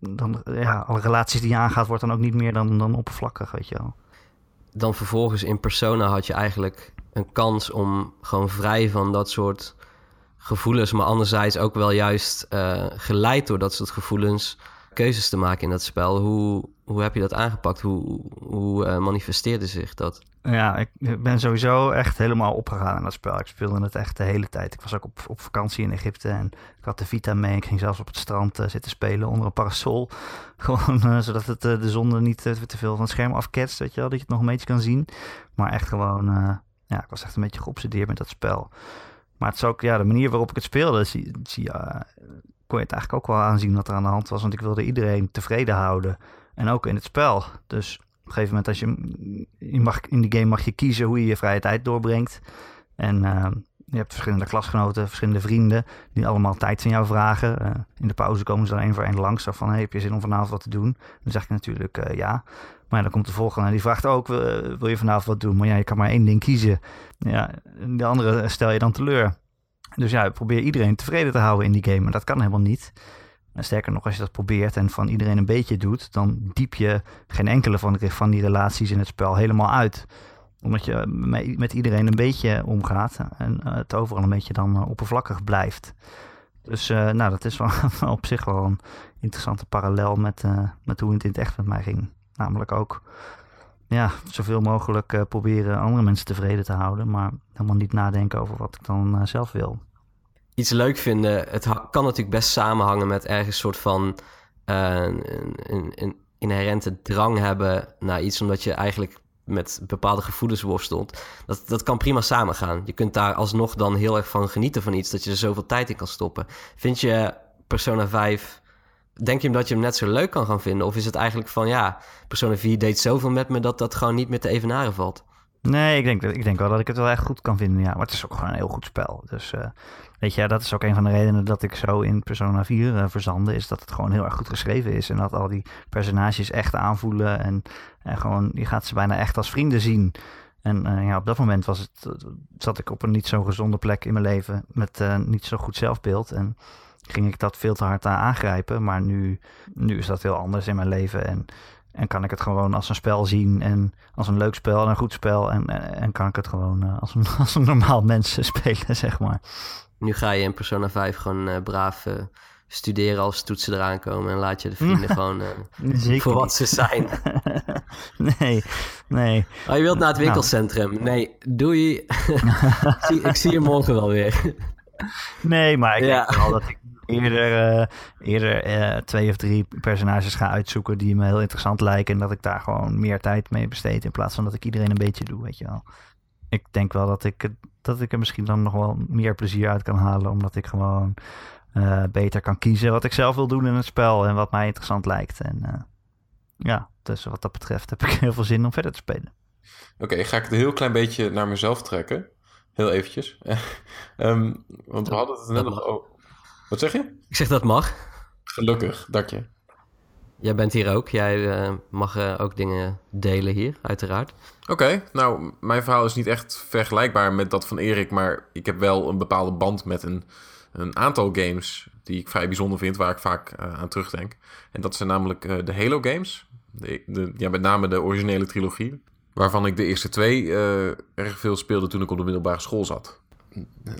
dan ja, alle relaties die je aangaat, wordt dan ook niet meer dan, dan oppervlakkig, weet je wel. Dan vervolgens in persona had je eigenlijk een kans om gewoon vrij van dat soort gevoelens, maar anderzijds ook wel juist uh, geleid door dat soort gevoelens keuzes te maken in dat spel. Hoe, hoe heb je dat aangepakt? Hoe, hoe uh, manifesteerde zich dat? Ja, ik ben sowieso echt helemaal opgegaan in dat spel. Ik speelde het echt de hele tijd. Ik was ook op, op vakantie in Egypte en ik had de Vita mee. Ik ging zelfs op het strand uh, zitten spelen onder een parasol. [laughs] Gewoon uh, zodat het, uh, de zon niet te veel van het scherm afketst, weet je wel. Dat je het nog een beetje kan zien. Maar echt gewoon, ja, ik was echt een beetje geobsedeerd met dat spel. Maar het is ook, ja, de manier waarop ik het speelde, zie, zie, kon je het eigenlijk ook wel aanzien wat er aan de hand was. Want ik wilde iedereen tevreden houden. En ook in het spel. Dus een gegeven moment, als je, mag, in die game mag je kiezen hoe je je vrije tijd doorbrengt. En uh, je hebt verschillende klasgenoten, verschillende vrienden, die allemaal tijd van jou vragen. Uh, in de pauze komen ze dan één voor één langs. Van, hey, heb je zin om vanavond wat te doen? Dan zeg ik natuurlijk uh, ja. Maar dan komt de volgende en die vraagt ook, wil, je vanavond wat doen? Maar ja, je kan maar één ding kiezen. Ja, de andere stel je dan teleur. Dus ja, probeer iedereen tevreden te houden in die game. Maar dat kan helemaal niet. En sterker nog, als je dat probeert en van iedereen een beetje doet, dan diep je geen enkele van, van die relaties in het spel helemaal uit. Omdat je met iedereen een beetje omgaat en eh, het overal een beetje dan eh, oppervlakkig blijft. Dus uh, nou, dat is [laughs] op zich wel een interessante parallel met, met hoe het in het echt met mij ging. Namelijk ook ja, zoveel mogelijk proberen andere mensen tevreden te houden, maar helemaal niet nadenken over wat ik dan zelf wil iets leuk vinden, het kan natuurlijk best samenhangen met ergens een soort van uh, een, een, inherente drang hebben naar iets, omdat je eigenlijk met bepaalde gevoelens worstelt. Dat, dat kan prima samengaan. Je kunt daar alsnog dan heel erg van genieten van iets, dat je er zoveel tijd in kan stoppen. Vind je Persona 5, denk je hem dat je hem net zo leuk kan gaan vinden? Of is het eigenlijk van, ja, Persona 4 deed zoveel met me dat dat gewoon niet meer te evenaren valt? Nee, ik denk, ik denk wel dat ik het wel echt goed kan vinden, ja. Maar het is ook gewoon een heel goed spel. Dus uh, weet je, dat is ook een van de redenen dat ik zo in Persona 4 uh, verzande. Is dat het gewoon heel erg goed geschreven is. En dat al die personages echt aanvoelen. En, en gewoon, je gaat ze bijna echt als vrienden zien. En uh, ja, op dat moment was het, zat ik op een niet zo gezonde plek in mijn leven. Met niet zo goed zelfbeeld. En ging ik dat veel te hard aan aangrijpen. Maar nu, nu is dat heel anders in mijn leven. En en kan ik het gewoon als een spel zien en als een leuk spel en een goed spel. En, en kan ik het gewoon uh, als, een, [laughs] als een normaal mens [laughs] spelen, zeg maar. Nu ga je in Persona 5 gewoon uh, braaf uh, studeren als toetsen eraan komen. En laat je de vrienden [laughs] gewoon voor wat ze zijn. nee, nee. Oh, je wilt naar het winkelcentrum. Nou. Nee, doei. ik, zie, ik zie je morgen wel weer. nee, maar ik ja. denk wel dat ik eerder, uh, eerder uh, twee of drie personages ga uitzoeken die me heel interessant lijken. En dat ik daar gewoon meer tijd mee besteed. In plaats van dat ik iedereen een beetje doe, weet je wel. Ik denk wel dat ik, dat ik er misschien dan nog wel meer plezier uit kan halen. Omdat ik gewoon uh, beter kan kiezen wat ik zelf wil doen in het spel. En wat mij interessant lijkt. En ja, dus wat dat betreft heb ik heel veel zin om verder te spelen. Oké, okay, ga ik het een heel klein beetje naar mezelf trekken. Heel eventjes. um, [laughs] want we hadden het net nog over... Wat zeg je? Ik zeg dat mag. Gelukkig, dank je. Jij bent hier ook. Jij uh, mag uh, ook dingen delen hier, uiteraard. Oké, nou, mijn verhaal is niet echt vergelijkbaar met dat van Erik, maar ik heb wel een bepaalde band met een, een aantal games die ik vrij bijzonder vind, waar ik vaak uh, aan terugdenk. En dat zijn namelijk de Halo games. De, de, ja, met name de originele trilogie. Waarvan ik de eerste twee erg veel speelde toen ik op de middelbare school zat.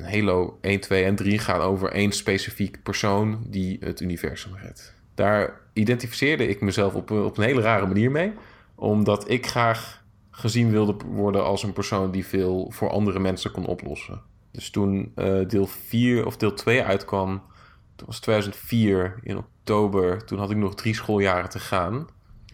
Halo 1, 2 en 3 gaan over één specifiek persoon die het universum redt. Daar identificeerde ik mezelf op, op een hele rare manier mee, omdat ik graag gezien wilde worden als een persoon die veel voor andere mensen kon oplossen. Dus toen uh, deel 4 of deel 2 uitkwam, dat was 2004 in oktober, toen had ik nog drie schooljaren te gaan.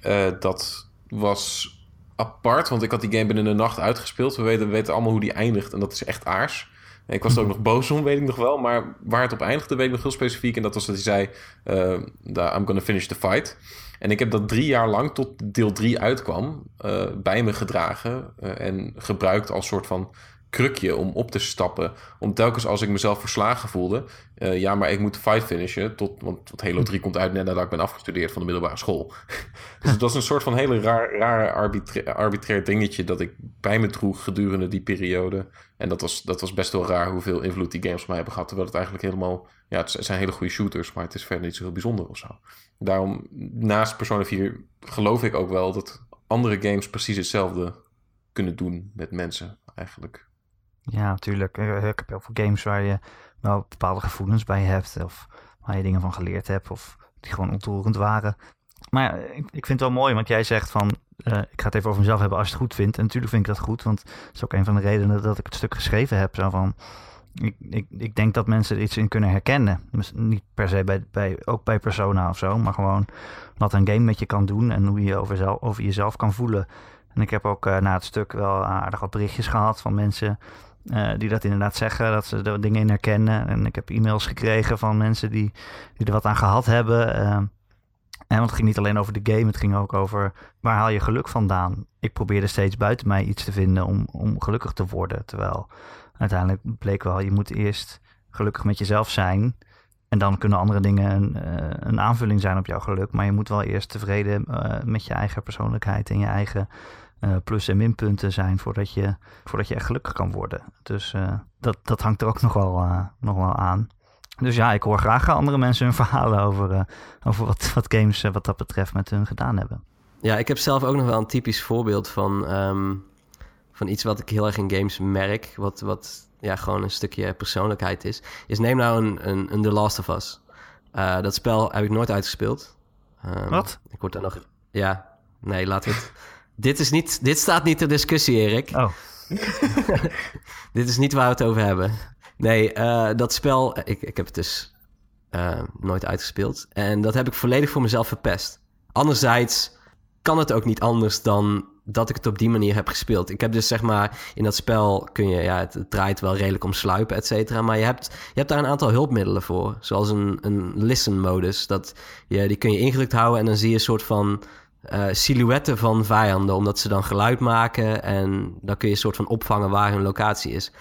Uh, dat was apart, want ik had die game binnen de nacht uitgespeeld. We weten, we weten allemaal hoe die eindigt en dat is echt aars. Ik was er ook nog boos om, weet ik nog wel. Maar waar het op eindigde, weet ik nog heel specifiek. En dat was dat hij zei: uh, I'm gonna finish the fight. En ik heb dat drie jaar lang, tot deel 3 uitkwam, uh, bij me gedragen. Uh, en gebruikt als soort van krukje om op te stappen. Om telkens als ik mezelf verslagen voelde. Uh, ja, maar ik moet de fight finishen. Tot, want, Halo 3 komt uit net nadat ik ben afgestudeerd van de middelbare school. [laughs] dus het was een soort van hele raar, raar arbitrair, arbitrair dingetje dat ik bij me droeg gedurende die periode. En dat was, dat was best wel raar hoeveel invloed die games op mij hebben gehad. Terwijl het eigenlijk helemaal... Ja, het zijn hele goede shooters, maar het is verder niet zo heel bijzonder of zo. Daarom, naast Persona 4 geloof ik ook wel dat andere games precies hetzelfde kunnen doen met mensen eigenlijk. Ja, natuurlijk. Ik heb heel veel games waar je wel bepaalde gevoelens bij hebt. Of waar je dingen van geleerd hebt. Of die gewoon ontroerend waren. Maar ik, ik vind het wel mooi, want jij zegt van... Ik ga het even over mezelf hebben als je het goed vindt. En natuurlijk vind ik dat goed, want dat is ook een van de redenen dat ik het stuk geschreven heb. Zo van, ik, ik, ik denk dat mensen er iets in kunnen herkennen. Dus niet per se bij, bij, ook bij persona of zo, maar gewoon wat een game met je kan doen en hoe je over, zelf, over jezelf kan voelen. En ik heb ook na het stuk wel aardig wat berichtjes gehad van mensen uh, die dat inderdaad zeggen, dat ze er dingen in herkennen. En ik heb e-mails gekregen van mensen die, die er wat aan gehad hebben. Uh, en want het ging niet alleen over de game, het ging ook over waar haal je geluk vandaan. Ik probeerde steeds buiten mij iets te vinden om, om gelukkig te worden. Terwijl uiteindelijk bleek wel, je moet eerst gelukkig met jezelf zijn. En dan kunnen andere dingen een, uh, een aanvulling zijn op jouw geluk. Maar je moet wel eerst tevreden uh, met je eigen persoonlijkheid en je eigen uh, plus- en minpunten zijn voordat je, voordat je echt gelukkig kan worden. Dus dat, dat hangt er ook nog wel, nog wel aan. Dus ja, ik hoor graag andere mensen hun verhalen over, over wat, wat games wat dat betreft met hun gedaan hebben. Ja, ik heb zelf ook nog wel een typisch voorbeeld van, um, van iets wat ik heel erg in games merk. Wat, wat ja, gewoon een stukje persoonlijkheid is. Is neem nou een, een, een The Last of Us. Uh, dat spel heb ik nooit uitgespeeld. Um, wat? Ik word daar nog... Ja, nee, laat het... [laughs] dit, is niet, dit staat niet ter discussie, Erik. Oh. [laughs] dit is niet waar we het over hebben. Nee, uh, dat spel, ik, ik heb het dus uh, nooit uitgespeeld. En dat heb ik volledig voor mezelf verpest. Anderzijds kan het ook niet anders dan dat ik het op die manier heb gespeeld. Ik heb dus zeg maar, in dat spel kun je, ja, het, draait wel redelijk om sluipen, et cetera. Maar je hebt, je hebt daar een aantal hulpmiddelen voor. Zoals een, een listen modus. Dat je, die kun je ingedrukt houden en dan zie je een soort van uh, silhouetten van vijanden, omdat ze dan geluid maken en dan kun je een soort van opvangen waar hun locatie is.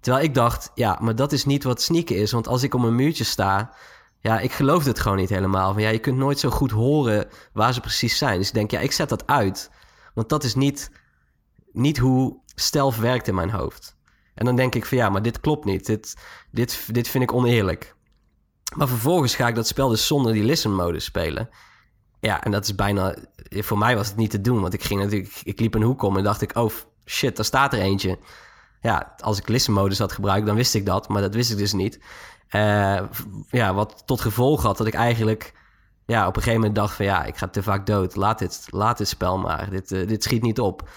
Terwijl ik dacht, ja, maar dat is niet wat sneaken is, want als ik om een muurtje sta, ja, ik geloof het gewoon niet helemaal. Van ja, je kunt nooit zo goed horen waar ze precies zijn. Dus ik denk, ja, ik zet dat uit, want dat is niet, niet hoe stealth werkt in mijn hoofd. En dan denk ik van ja, maar dit klopt niet. Dit, dit, dit vind ik oneerlijk. Maar vervolgens ga ik dat spel dus zonder die listen modus spelen. Ja, en dat is bijna... Voor mij was het niet te doen, want ik ging natuurlijk... Ik liep een hoek om en dacht ik, oh shit, daar staat er eentje. Ja, als ik listen modus had gebruikt, dan wist ik dat. Maar dat wist ik dus niet. Uh, ja, wat tot gevolg had dat ik eigenlijk... Ja, op een gegeven moment dacht van ja, ik ga te vaak dood. Laat dit, laat dit spel maar. Dit, uh, dit schiet niet op.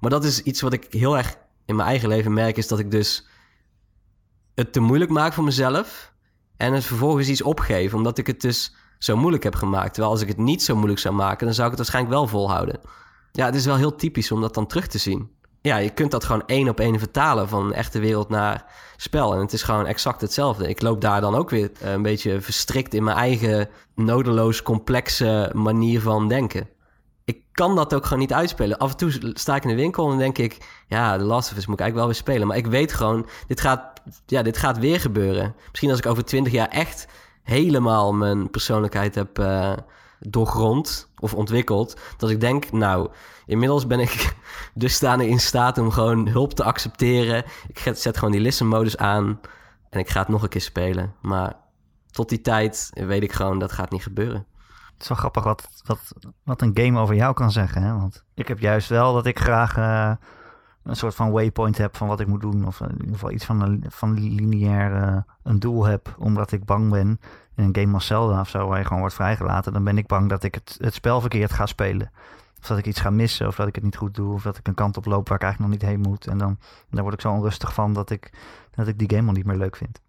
Maar dat is iets wat ik heel erg in mijn eigen leven merk... is dat ik dus het te moeilijk maak voor mezelf... en het vervolgens iets opgeef, omdat ik het dus zo moeilijk heb gemaakt. Terwijl als ik het niet zo moeilijk zou maken, dan zou ik het waarschijnlijk wel volhouden. Ja, het is wel heel typisch om dat dan terug te zien. Ja, je kunt dat gewoon één op één vertalen van een echte wereld naar spel. En het is gewoon exact hetzelfde. Ik loop daar dan ook weer eh, een beetje verstrikt in mijn eigen nodeloos complexe manier van denken. Ik kan dat ook gewoon niet uitspelen. Af en toe sta ik in de winkel en denk ik... ja, de Last of Us moet ik eigenlijk wel weer spelen. Maar ik weet gewoon, dit gaat, ja, dit gaat weer gebeuren. Misschien als ik over twintig jaar echt helemaal mijn persoonlijkheid heb uh, doorgrond of ontwikkeld. Dat ik denk, nou, inmiddels ben ik [laughs] dusdanig in staat om gewoon hulp te accepteren. Ik zet gewoon die listen modus aan en ik ga het nog een keer spelen. Maar tot die tijd weet ik gewoon, dat gaat niet gebeuren. Het is wel grappig wat, wat, wat een game over jou kan zeggen. Hè? Want ik heb juist wel dat ik graag uh, een soort van waypoint heb van wat ik moet doen. Of in ieder geval iets van, een, van lineair een doel heb. Omdat ik bang ben in een game als Zelda of zo, waar je gewoon wordt vrijgelaten. Dan ben ik bang dat ik het, het spel verkeerd ga spelen. Of dat ik iets ga missen, of dat ik het niet goed doe. Of dat ik een kant op loop waar ik eigenlijk nog niet heen moet. En dan, dan word ik zo onrustig van dat ik, dat ik die game al niet meer leuk vind.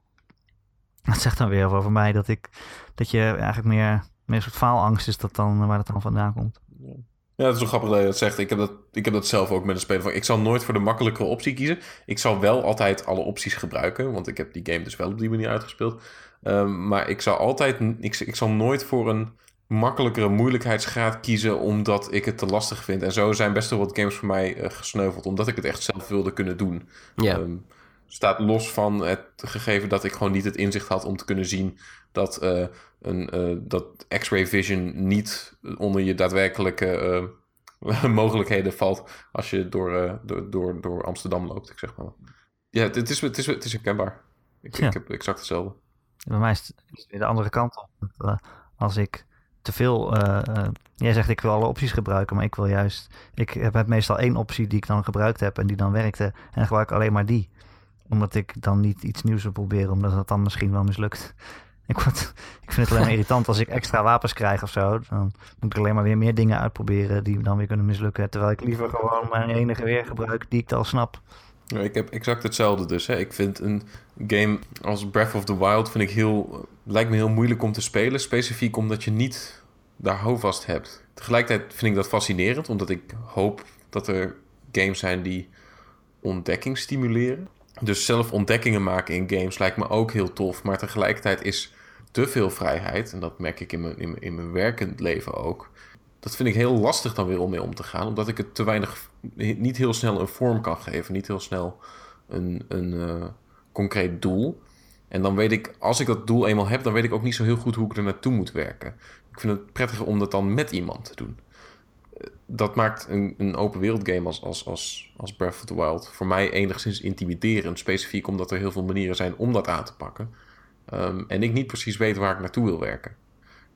Dat zegt dan weer over mij dat, ik, dat je eigenlijk meer, meer een soort faalangst is dat dan, waar dat dan vandaan komt. Ja, dat is wel grappig dat je dat zegt. Ik heb dat, ik heb dat zelf ook met een speler. Van, ik zal nooit voor de makkelijkere optie kiezen. Ik zal wel altijd alle opties gebruiken. Want ik heb die game dus wel op die manier uitgespeeld. Um, maar ik zal altijd. Ik, ik zal nooit voor een makkelijkere moeilijkheidsgraad kiezen. Omdat ik het te lastig vind. En zo zijn best wel wat games voor mij uh, gesneuveld. Omdat ik het echt zelf wilde kunnen doen. Ja. Um, staat los van het gegeven dat ik gewoon niet het inzicht had om te kunnen zien dat, uh, een, uh, dat X-ray vision niet onder je daadwerkelijke uh, [laughs] mogelijkheden valt als je door, door, door, door Amsterdam loopt, ik zeg maar. Ja, het is, het is, het is herkenbaar. Ik, ja. ik heb exact hetzelfde. Bij mij is het weer de andere kant op. Als ik te veel. jij zegt ik wil alle opties gebruiken, maar ik wil juist. Ik heb meestal één optie die ik dan gebruikt heb en die dan werkte. En dan gebruik ik alleen maar die omdat ik dan niet iets nieuws wil proberen, omdat het dan misschien wel mislukt. Ik, [laughs] ik vind het alleen irritant als ik extra wapens krijg of zo. Dan moet ik alleen maar weer meer dingen uitproberen die dan weer kunnen mislukken. Terwijl ik liever gewoon mijn enige weer gebruik die ik al snap. Ik heb exact hetzelfde dus. Hè. Ik vind een game als Breath of the Wild vind ik heel, lijkt me heel moeilijk om te spelen. Specifiek omdat je niet daar houvast hebt. Tegelijkertijd vind ik dat fascinerend, omdat ik hoop dat er games zijn die ontdekking stimuleren. Dus zelf ontdekkingen maken in games lijkt me ook heel tof. Maar tegelijkertijd is te veel vrijheid, en dat merk ik in mijn, in, in mijn werkend leven ook. Dat vind ik heel lastig dan weer om mee om te gaan. Omdat ik het te weinig, niet heel snel een vorm kan geven. Niet heel snel een, een uh, concreet doel. En dan weet ik, als ik dat doel eenmaal heb, dan weet ik ook niet zo heel goed hoe ik er naartoe moet werken. Ik vind het prettiger om dat dan met iemand te doen dat maakt een, een open wereld game als, als, als, als Breath of the Wild voor mij enigszins intimiderend. Specifiek omdat er heel veel manieren zijn om dat aan te pakken. Um, en ik niet precies weet waar ik naartoe wil werken.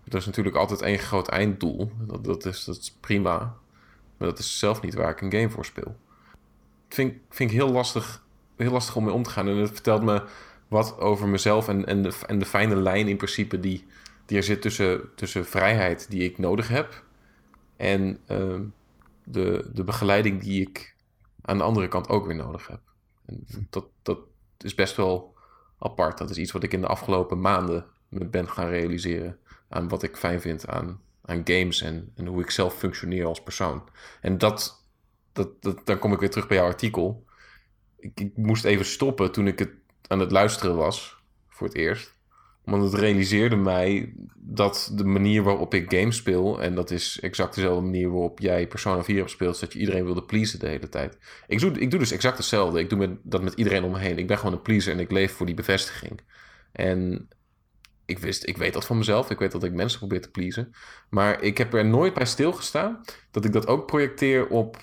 Er is natuurlijk altijd één groot einddoel. Dat, dat, is, prima. Maar dat is zelf niet waar ik een game voor speel. Vind, vind ik heel lastig, heel lastig om mee om te gaan. En het vertelt me wat over mezelf en, en, de, en de fijne lijn in principe die, die er zit tussen, tussen vrijheid die ik nodig heb en uh, de, de begeleiding die ik aan de andere kant ook weer nodig heb. En dat, dat is best wel apart. Dat is iets wat ik in de afgelopen maanden ben gaan realiseren. Aan wat ik fijn vind aan, aan games en, en hoe ik zelf functioneer als persoon. En dat, dat, dat, dan kom ik weer terug bij jouw artikel. Ik, ik moest even stoppen toen ik het aan het luisteren was voor het eerst. Want het realiseerde mij dat de manier waarop ik games speel, en dat is exact dezelfde manier waarop jij Persona 4 hebt gespeeld, is dat je iedereen wilde pleasen de hele tijd. Ik doe, ik doe dus exact hetzelfde. Ik doe met, dat met iedereen om me heen. Ik ben gewoon een pleaser en ik leef voor die bevestiging. En ik wist, ik weet dat van mezelf. Ik weet dat ik mensen probeer te pleasen. Maar ik heb er nooit bij stilgestaan dat ik dat ook projecteer op,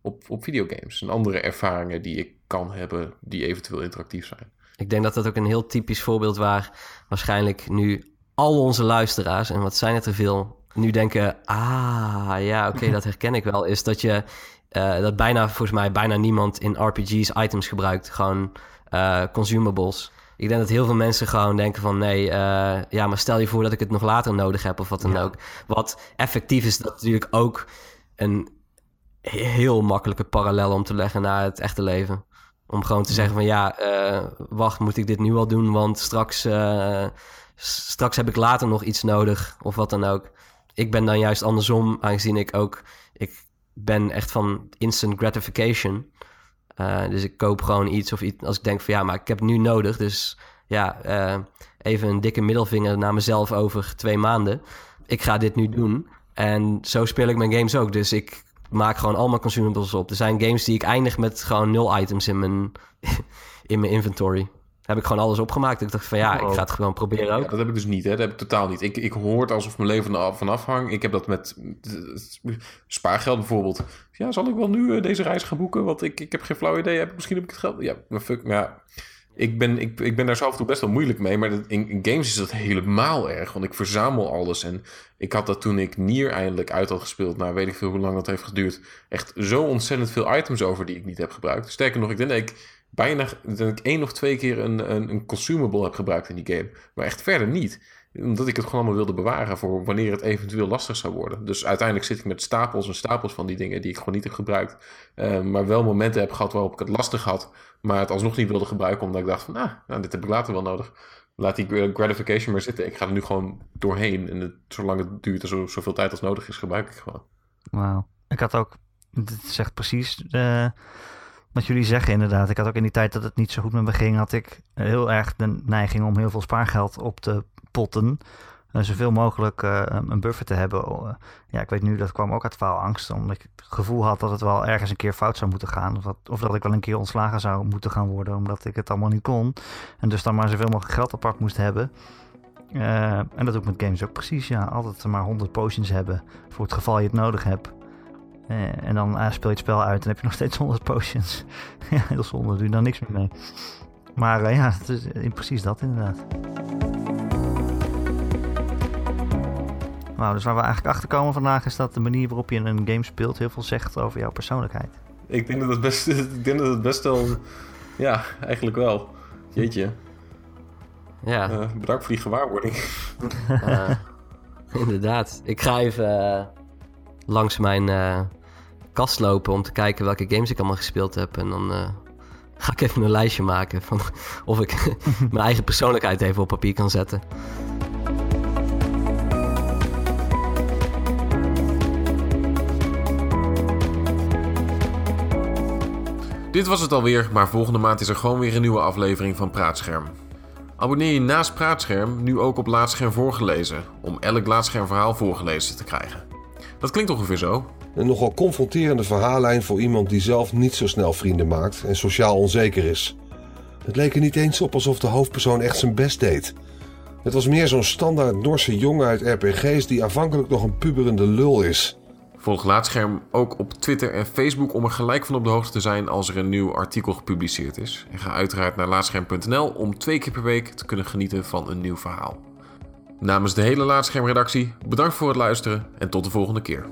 op, op videogames. En andere ervaringen die ik kan hebben, die eventueel interactief zijn. Ik denk dat dat ook een heel typisch voorbeeld waar waarschijnlijk nu al onze luisteraars, en wat zijn het er veel, nu denken: ah ja, oké, [laughs] dat herken ik wel. Is dat je uh, dat bijna, volgens mij, bijna niemand in RPG's items gebruikt. Gewoon uh, consumables. Ik denk dat heel veel mensen gewoon denken van nee, uh, ja, maar stel je voor dat ik het nog later nodig heb of wat dan ook. Wat effectief is dat natuurlijk ook een heel makkelijke parallel om te leggen naar het echte leven. Om gewoon te zeggen van ja, uh, wacht, moet ik dit nu al doen? Want straks, uh, straks heb ik later nog iets nodig of wat dan ook. Ik ben dan juist andersom, aangezien ik ook, ik ben echt van instant gratification. Uh, dus ik koop gewoon iets of iets als ik denk van ja, maar ik heb het nu nodig. Dus ja, even een dikke middelvinger naar mezelf over twee maanden. Ik ga dit nu doen. En zo speel ik mijn games ook. Dus ik maak gewoon allemaal consumables op. Er zijn games die ik eindig met gewoon nul items in mijn, [laughs] in mijn inventory. Heb ik gewoon alles opgemaakt. Ik dacht van ja, ik ga het gewoon proberen ook. Dat heb ik dus niet, hè. Dat heb ik totaal niet. Ik, ik hoor het alsof mijn leven er van afhangt. Ik heb dat met spaargeld bijvoorbeeld. Ja, zal ik wel nu deze reis gaan boeken? Want ik, ik heb geen flauw idee. Heb ik, misschien heb ik het geld. Ja, maar fuck. Ja, ik ben, ik, ik ben daar zelf toe best wel moeilijk mee. Maar in, games is dat helemaal erg. Want ik verzamel alles. En ik had dat toen ik Nier eindelijk uit had gespeeld. Nou, weet ik veel hoe lang dat heeft geduurd. Echt zo ontzettend veel items over die ik niet heb gebruikt. Sterker nog, ik denk dat ik bijna dat ik één of twee keer een, een, een consumable heb gebruikt in die game. Maar echt verder niet. Omdat ik het gewoon allemaal wilde bewaren voor wanneer het eventueel lastig zou worden. Dus uiteindelijk zit ik met stapels en stapels van die dingen die ik gewoon niet heb gebruikt. Uh, maar wel momenten heb gehad waarop ik het lastig had. Maar het alsnog niet wilde gebruiken omdat ik dacht van, ah, nou, dit heb ik later wel nodig. Laat die gratification maar zitten. Ik ga er nu gewoon doorheen. En zolang het duurt en zo, zoveel tijd als nodig is, gebruik ik gewoon. Wauw. Ik had ook, dit zegt precies uh, wat jullie zeggen inderdaad. Ik had ook in die tijd dat het niet zo goed met me ging, had ik heel erg de neiging om heel veel spaargeld op te potten. Uh, zoveel mogelijk uh, een buffer te hebben. Uh, ja, ik weet nu, dat kwam ook uit faalangst. Omdat ik het gevoel had dat het wel ergens een keer fout zou moeten gaan. Of dat, of dat ik wel een keer ontslagen zou moeten gaan worden. Omdat ik het allemaal niet kon. En dus dan maar zoveel mogelijk geld apart moest hebben. en dat doe ik met games ook precies. Ja, altijd maar 100 potions hebben. Voor het geval je het nodig hebt. en dan speel je het spel uit en heb je nog steeds 100 potions. [laughs] ja, heel zonde. Doe je dan niks meer mee. Maar ja, het is precies dat inderdaad. Nou, dus waar we eigenlijk achter komen vandaag is dat de manier waarop je een game speelt heel veel zegt over jouw persoonlijkheid. Ik denk dat het best, [laughs] ik denk dat het best wel, ja, eigenlijk wel. Jeetje. Ja. Uh, bedankt voor die gewaarwording. Uh, [laughs] inderdaad. Ik ga even uh, langs mijn kast lopen om te kijken welke games ik allemaal gespeeld heb. En dan ga ik even een lijstje maken van [laughs] of ik mijn eigen persoonlijkheid even op papier kan zetten. Dit was het alweer, maar volgende maand is er gewoon weer een nieuwe aflevering van Praatscherm. Abonneer je naast Praatscherm nu ook op Laatscherm voorgelezen, om elk Laatscherm verhaal voorgelezen te krijgen. Dat klinkt ongeveer zo. Een nogal confronterende verhaallijn voor iemand die zelf niet zo snel vrienden maakt en sociaal onzeker is. Het leek er niet eens op alsof de hoofdpersoon echt zijn best deed. Het was meer zo'n standaard Norse jongen uit RPG's die aanvankelijk nog een puberende lul is. Volg Laatscherm ook op Twitter en Facebook om er gelijk van op de hoogte te zijn als er een nieuw artikel gepubliceerd is. En ga uiteraard naar laatscherm.nl om twee keer per week te kunnen genieten van een nieuw verhaal. Namens de hele Laatschermredactie, bedankt voor het luisteren en tot de volgende keer.